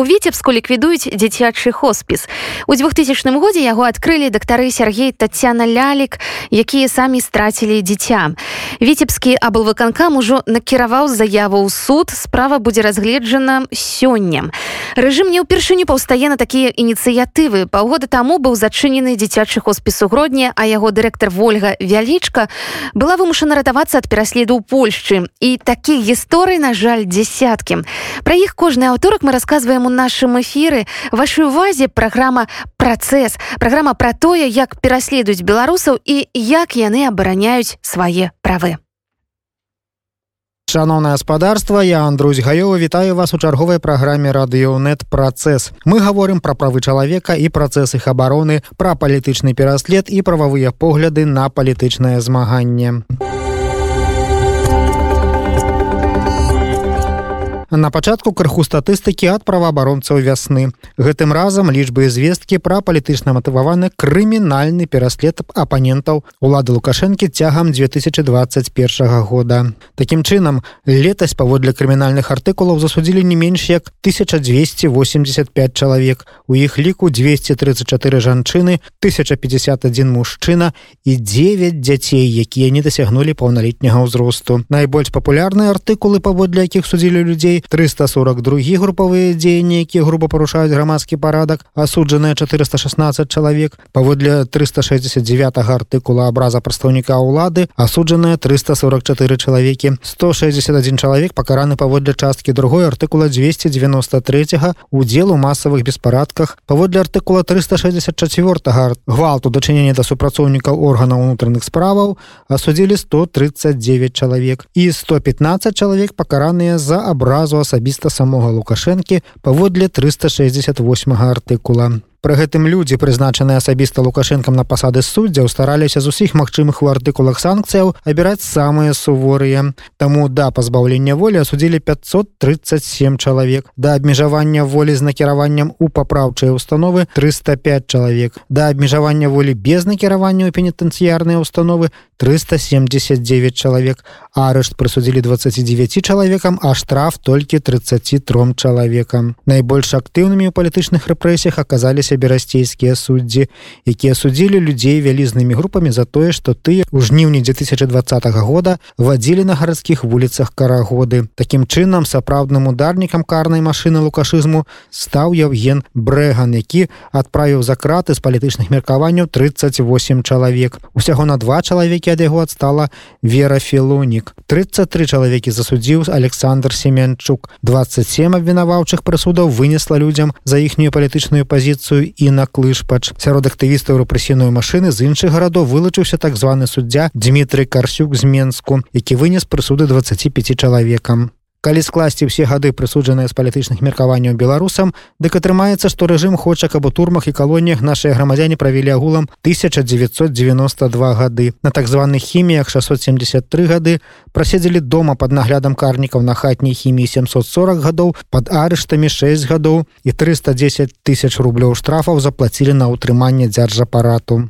у віцебску ліквідуюць дзіцячы хоспіс. У 2000 годзе яго адкрылі дактары Сергей татяна лялік якія самі страцілі дзіця. Віцебскі аблвыканкам ужо накіраваў заяву ў суд. Справа будзе разгледжана сёння. Рэжым не ўпершыню паўстае на такія ініцыятывы. Паўгода таму быў зачынены дзіцячы хоспіс у гродні а яго дырэктар ольга вялічка была вымушана ратавацца ад пераследу ў польшчы. І такіх гісторый на жаль десяткі пра іх кожны аўторак мы рассказываем у нашым эфіры вашай увазе праграма працэс праграма пра тое як пераследуюць беларусаў і як яны абараняюць свае правы. Шаноўнае гаспадарства я Андрусь гаёва вітаю вас у чарговай праграме радыёнет працэс мы гаворым пра правы чалавека і працэс іх абароны пра палітычны пераслед і прававыя погляды на палітычнае змаганне у На пачатку крыху статыстыкі ад праваабаронцаў вясны. Гэтым разам лічбы звесткі пра палітычна матываваны крымінальны пераслед апанентаў улады лукашэнкі цягам 2021 года. Такім чынам, летась паводле крымінальных артыкулаў засудзілі не менш як 1285 чалавек. У іх ліку 234 жанчыны, 1051 мужчына і 9 дзяцей, якія не дасягнулі паўналетняга ўзросту. Найбольш папулярныя артыкулы паводле якіх судзілі людзей 342 групавыя дзеянні якія груба парушаюць грамадскі парадак асуджаныя 416 чалавек паводле 369 артыкула абраза прадстаўніка ўлады асуджаныя 344 чалавекі 161 чалавек пакараны паводле часткі другой артыкула 293 удзел у масавых беспарадках паводле артыкула 364 гвалту дачынення да супрацоўнікаў органаў унутраных справаў асудзілі 139 чалавек і 115 чалавек пакараныя за абразу адказу асабіста самога лукашэнкі паводле 368 артыкула Пры гэтым людзі прызначаныя асабіста лукашэнкам на пасады суддзяў стараліся з усіх магчымых у артыкулах санкцыяў абіраць самыя суворыя. Таму да пазбаўлення волі асудзілі 537 чалавек да абмежавання волі з накіраваннем у папраўчыя установы 305 чалавек да абмежавання волі без накіравання ў пенітэнцыярныя установы 379 чалавек арышт прысудзілі 29 чалавекам а штраф толькі 33 чалавекам найбольш актыўнымі ў палітычных рэпрэсіях аказаліся сябе расцейскія суддзі якія судзілі людзей вялізнымі групамі за тое што тыя ў жніўні 2020 года вадзілі на гарадскіх вуліцах карагоды. Такім чынам сапраўдным ударнікам карнай машыны лукашызму стаў Яўген брэган які адправіў за краты з палітычных меркаванняў 38 чалавек. Усяго на два чалавекі ад яго адстала вера філонік 33 чалавекі засудзіў Александр семянчук. 27 абвінаваўчых прысудаў вынесла людзям за іхнюю палітычную пазіцыю паліцыю і на клышпач сярод актывістаў рэпрэсійную машыны з іншых гарадоў вылучыўся так званы суддзя Дмітрый карсюк з менску які вынес прысуды 25 чалавекам калі скласці ўсе гады прысуджаныя з палітычных меркаванняў беларусам дык атрымаецца што рэжым хоча каб у турмах і калоніях нашыя грамадзяне правілі агулам 1992 гады. На так званых хіміях 673 гады праседзелі дома под наглядам карнікаў на хатняй хіміі 740 гадоў под арыштамі 6 гадоў і 310 тысяч рублёў штрафаў заплацілі на ўтрыманне дзяржапарату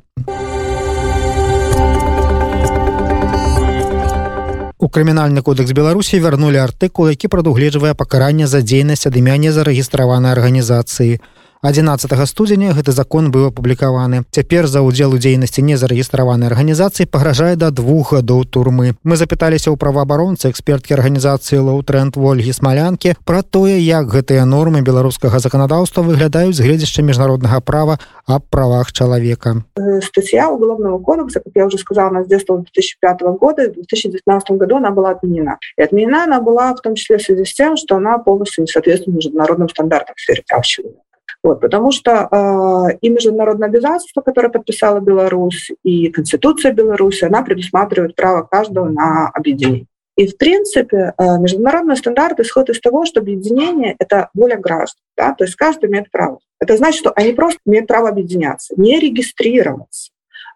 крымінальны кодекс беларусі вярнулі артыкул які прадугледжвае пакаранне за дзейнасць ад імя незарэгістраванай арганізацыі 11 студзеня гэты закон быў апублікаваны. Цяпер за ўдзел у дзейнасці незарэгістраванай арганізацыі пагражае да двух гадоў турмы. Мы запыталіся ў праваабаронцы эксперткі арганізацыі лоутренд ольгі смалянкі пра тое як гэтыя нормы беларускага заканадаўства выглядаюць з гледзяшча міжнароднага права аб правах чалавека. Статья уголовного кодекса как я уже сказала на детства 2005 года в 2019 году она была отменена. И отменена она была в том числе в связи с тем что она полностью не соответствует международным стандартам в сфере прав человека Вот, потому что э, и международное обязательство, которое подписала Беларусь, и Конституция Беларуси, она предусматривает право каждого на объединение. И в принципе э, международный стандарт исходит из того, что объединение — это воля граждан. Да? То есть каждый имеет право. Это значит, что они просто имеют право объединяться, не регистрироваться,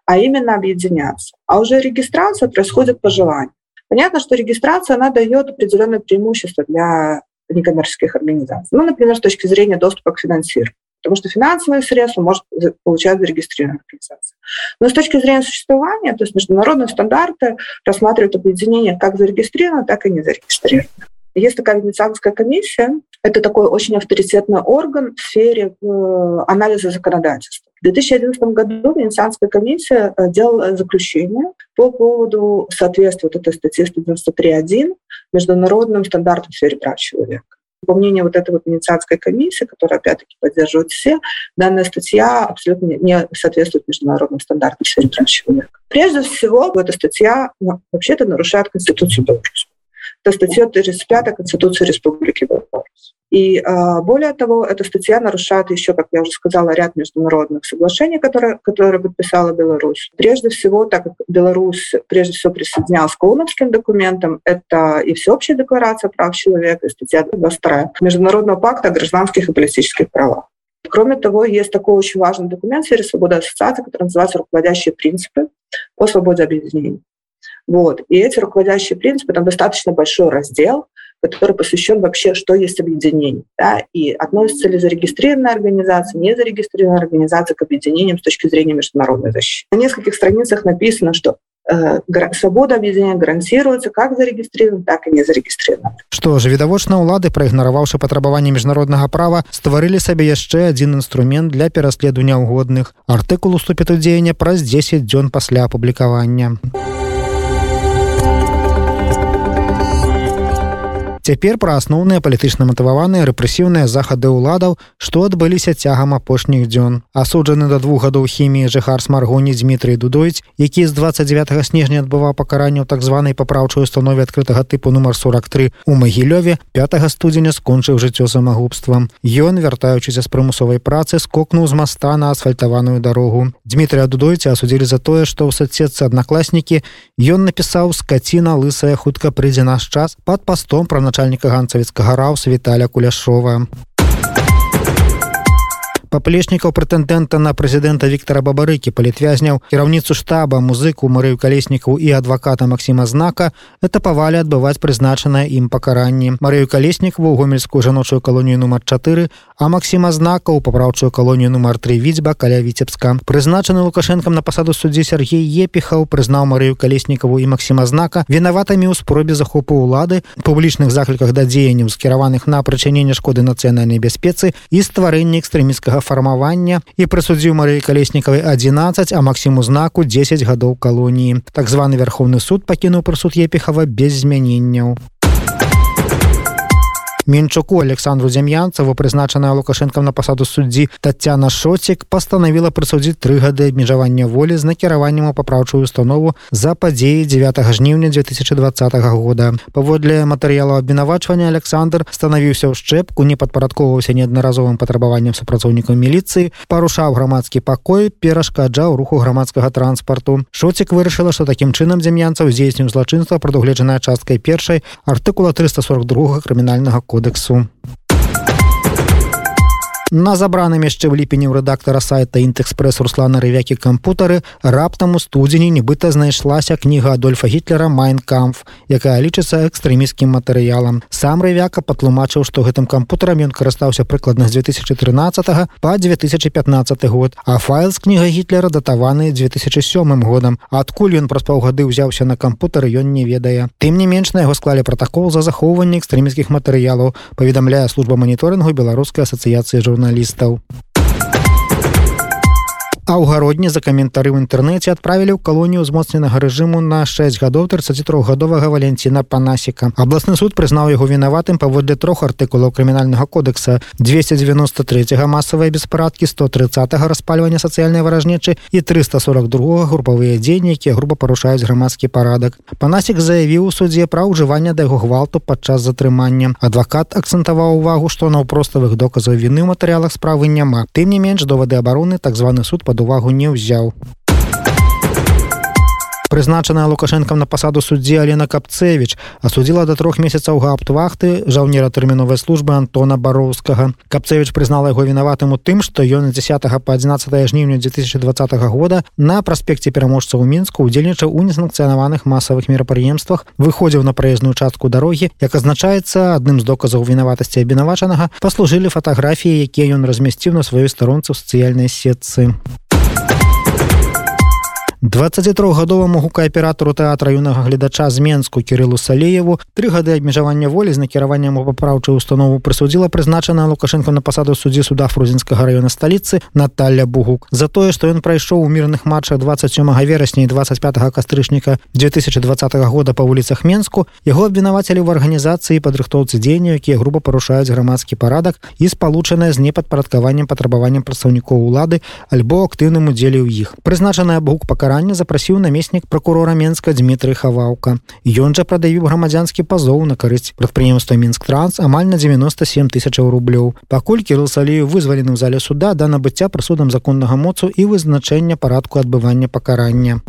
а именно объединяться. А уже регистрация происходит по желанию. Понятно, что регистрация она дает определенное преимущество для некоммерческих организаций. Ну, например, с точки зрения доступа к финансированию. Потому что финансовые средства может получать зарегистрированная организация. Но с точки зрения существования, то есть международные стандарты рассматривают объединение как зарегистрировано, так и не зарегистрировано. Есть такая Венецианская комиссия. Это такой очень авторитетный орган в сфере э, анализа законодательства. В 2011 году Венецианская комиссия э, делала заключение по поводу соответствия вот этой статьи 193.1 международным стандартам в сфере прав человека. По мнению вот этой вот Венецианской комиссии, которая опять-таки поддерживает все, данная статья абсолютно не соответствует международным стандартам в сфере прав человека. Прежде всего, эта статья ну, вообще-то нарушает Конституцию Беларуси. Это статья 35 Конституции Республики Беларусь. И э, более того, эта статья нарушает еще, как я уже сказала, ряд международных соглашений, которые, которые подписала Беларусь. Прежде всего, так как Беларусь прежде всего присоединялась к Колумбским документам, это и Всеобщая декларация прав человека, и статья 22 Международного пакта о гражданских и политических правах. Кроме того, есть такой очень важный документ в сфере свободы ассоциации, который называется «Руководящие принципы по свободе объединений». Вот. И эти руководящие принципы, там достаточно большой раздел, который посвящен вообще, что есть объединение. Да, и относится ли зарегистрированная организация, не зарегистрированная организация к объединениям с точки зрения международной защиты. На нескольких страницах написано, что э, свабода аб'ядзення гарантируецца как зарегістрирован так і не зарегістрирован что ж відавочна ўлады праігнараваўшы патрабаванне міжнароднага права стварылі сабе яшчэ адзін інструмент для пераследу няўгодных артыкул уступіт у дзеяння праз 10 дзён пасля апублікавання Цяпер пра асноўныя палітычна матываваныя рэпрэсіўныя захады ўладаў, што адбыліся цягам апошніх дзён. Асуджаны да двух гадоў хіміі жыхар смаргоні Дмітрый Дудойць, які з 29 снежня адбываў пакаранне ў так званай папраўчай установе адкрытага тыпу нумар 43 у магілёве 5 студзеня скончыў жыццё самагубствам. Ён, вяртаючыся з прымусовай працы, скокнуў з моста на асфальтаваную дарогу. Дмітрия Дудойца асудзілі за тое, што ў садсетцы аднакласнікі ён напісаў скаціна лысая хутка прыйдзе наш час пад пастом пра начальніка ганцавіцкага раўса Віталя куляшова паплечнікаў прэтэндэнта на прэзідэнта Віктора бабарыкі палітвязняў кіраўніцу штаба музыку марыю калеснікаў і адваката Масіма знака это павалі адбываць прызначанае ім пакаранні марыю калеснікаву гомельскую жаночую калонію нумар 4 а Масіма знака у папраўчую калонію нумар 3 відзьба каля віцебска. Прызначаны лукашэнкам на пасаду суддзі Сергей епіхаў прызнаў марыю калеснікаву і Масіма знака вінаватамі ў спробе захопу ўлады публічных закліках да дзеянняў скіраваных на прычыненне шкоды нацыянальнай бяспецы і стварэння экстрэміцкага фармавання і прысудзіў Марыі калеснікавай 11 а максіму знаку 10 гадоў калоніі. Так званы вярховны суд пакінуў прысуд епіхава без змяненняў Мінчуку Александру Дзям'янцаву прызначаная лукашэнкам на пасаду суддзі Тацяна Шоцік пастанавіла прысудзіць тры гады абмежавання волі з накіраваннем у папраўчую установу за падзеі 9 жніўня 2020 года. Паводле матэрыялу абвінавачвання Александр станавіўся ў шчэпку, не падпарадковаўся неаднаразовым патрабаваннем супрацоўнікаў міліцыі, парушаў грамадскі пакой, перашкаджаў руху грамадскага транспарту. Шоцік вырашыла, што такім чынам дзям'янцаў здзейсніў злачынства прадугледжаная часткай першай артыкула 342 крымінальнага кода кодексу На забраным яшчэ ў ліпені ў рэдактара сайта інтэкспрэс руслана рывякі кампутары раптам у студзені нібыта знайшлася кніга адольфа гітлера майнкамф якая лічыцца экстрэміскім матэрыялам. Сам рывяка патлумачыў што гэтым кампутарам ён карыстаўся прыкладна з 2013 па 2015 год а файл з кніга гітлера датаваны 2007 годам. Адкуль ён праз паўгады ўзяўся на кампутары ён не ведае. Тым не менш на яго склалі пратакол за захоўванне экстрэміскіх матэрыялаў паведамляе служба маніторынгу беларускай асацыяцыі журналістаў журналістаў а ўгародні за каментары ў інтэрнэце адправілі ў калонію ўзмоцненага рэжыму на 6 гадоў 33гадовага валенціна панасіка. Абласны суд прызнаў яго вінаватым паводле трох артыкулаў крымінальнага кодекса. 293 масавыя беспарадкі 130 распальвання сацыяльнай варажнечы і 342 групавыя дзеянні якія груба парушаюць грамадскі парадак. Панасік заявіў у суддзе пра ўжывання да яго гвалту падчас затрымання. Адвакат акцэнтаваў увагу што наўпроставых доказаў віны ў матэрыялах справы няма. Тым не менш довады абароны так званы суд под пад увагу не ўзяў. Прызначаная лукашэнкам на пасаду суддзі алена капцевич асудзіла да трох месяцаў гааптвахты жаўнера тэрміновай службы антона бароўскага. Капцевич прызнала яго вінаватым у тым што ён 10 па 11 жніўня 2020 года на праспекце пераможцаў у мінску удзельнічаў у несанкцыянаваных масавых мерапрыемствах выходзіў на праезную частку дарогі як азначаецца адным з доказаў вінаватасці абвінавачанага паслужылі фатаграфіі якія ён размясціў на сваёй старонцы ў сацыяльнай сетцы 23гадоваму гукааператару тэатра юнага гледача з менску кирылу салееву тры гады абмежавання волі з накіраваннем у папраўчую установу прысудзіла прызначана лукашенко на пасаду суддзі суда фрузінскага района сталіцы Наталля бугук. За тое што ён прайшоў у мірных матчах 27 верасня і 25 кастрычніка 2020 года па вуліцах менску яго абвінавацелі ў арганізацыі падрыхтоўцы дзеяння якія груба парушаюць грамадскі парадак і спалучаныя з непадпарадкаваннем патрабаваннем прадстаўнікоў улады альбо актыўным удзеле ў іх. Прызначаная бук пакарання запрасіў намеснік прокурора менска Дмітрый хаваўка. Ён жа прадавіў грамадзянскі пазоў на карысць прадпрыемства мінск транс амаль на 97 тысячаў рублёў. Пакуль кірыл салею вызвалены ў зале суда да набыцця прысудам законнага моцу і вызначэння парадку адбывання пакарання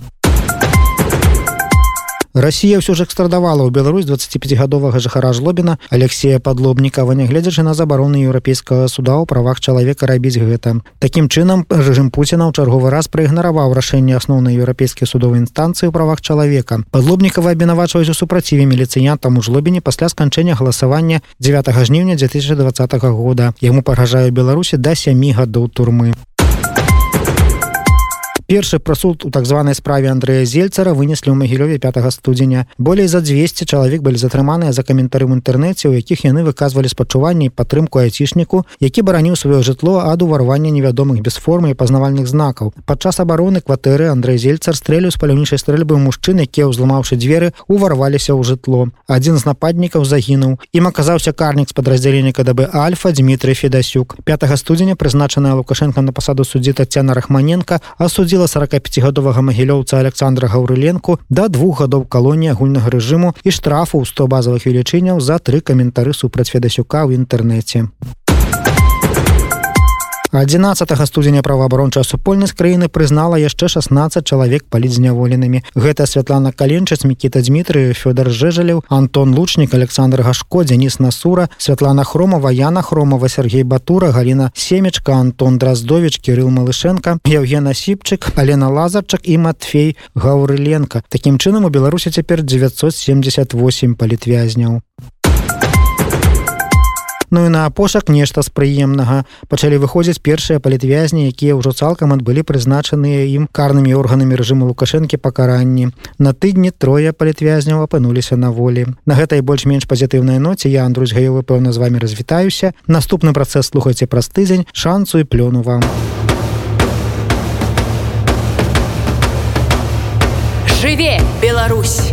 Расія ўсё ж экстрадавала ў Беларусь 25гадовага жыхара жлобіна Алексея падлобнікава нягледзячы на забароны еўрапейскага суда ў правах чалавека рабіць гэта. Такім чынам рэжым Пуціна ў чарговы раз праігнараваў рашэнне асноўнай еўрапейскай судовай інстанцыі ў правах чалавека. Падлобнікава абвінавачваюць у супраціве міліцыянтам у жлобіні пасля сканчэння галасавання 9 жніўня 2020 года. Яму пагражае Беларусі да сямі гадоў турмы першы прасуд у так званай справе Андрэя зельцара вынеслі ў магілёве 5 студзеня. Болей за 200 чалавек былі затрыманыя за каментары ў інтэрнэце у якіх яны выказвалі спачуванні падтрымку айцішніку які бараніў сваё жытло ад уварвання невядомых без формы і пазнавальных знакаў. Падчас абароны кватэры Андрей зельцар стрэлю з паляўнічай стрэльбы мужчын якія ўзламаўшы дзверы уварваліся ў жытло. Адзін з нападнікаў загінуў. Ім аказаўся карнік з падраздзялення кДБ альфа Дмітрий федасюк. 5 студзеня прызначаная лукашенко на пасаду суддзі татяна рахманенко асудзі прысудзіла 45гадовага магілёўца Александра Гаўрыленку да двух гадоў калоніі агульнага рэжыму і штрафу ў 100 базавых велічыняў за тры каментары супраць федасюка ў інтэрнэце. 11 студзеня праваабарончая супольнасць краіны прызнала яшчэ 16 чалавек палізняволенымі гэта святлана каленчыц мікіта Дмітрый фёдор жэжалеў Антон лучнік Александр гашко Дзяніс насура святлана хромова Яна хромова Сергей батура Галіна семечка Антон драздович Кірыл малышенко Евгена сіпчык Алена лазарчак і Матфей гаўрыленко Такім чынам у беларусі цяпер 978 палітвязняў Ну і на пошак нешта з прыемнага пачалі выходзіць першыя палітвязні, якія ўжо цалкам адбылі прызначаныя ім карнымі органамі рэжыму лукашэнкі пакаранні. На тыдні трое палітвязняў апынуліся на волі. На гэтай больш-менш пазітыўнай ноце я Андрусь гаёвы пэўна з вами развітаюся. Наступны працэс слухайце праз тыдзень шансу і плёну вам. Жыве Беларусь!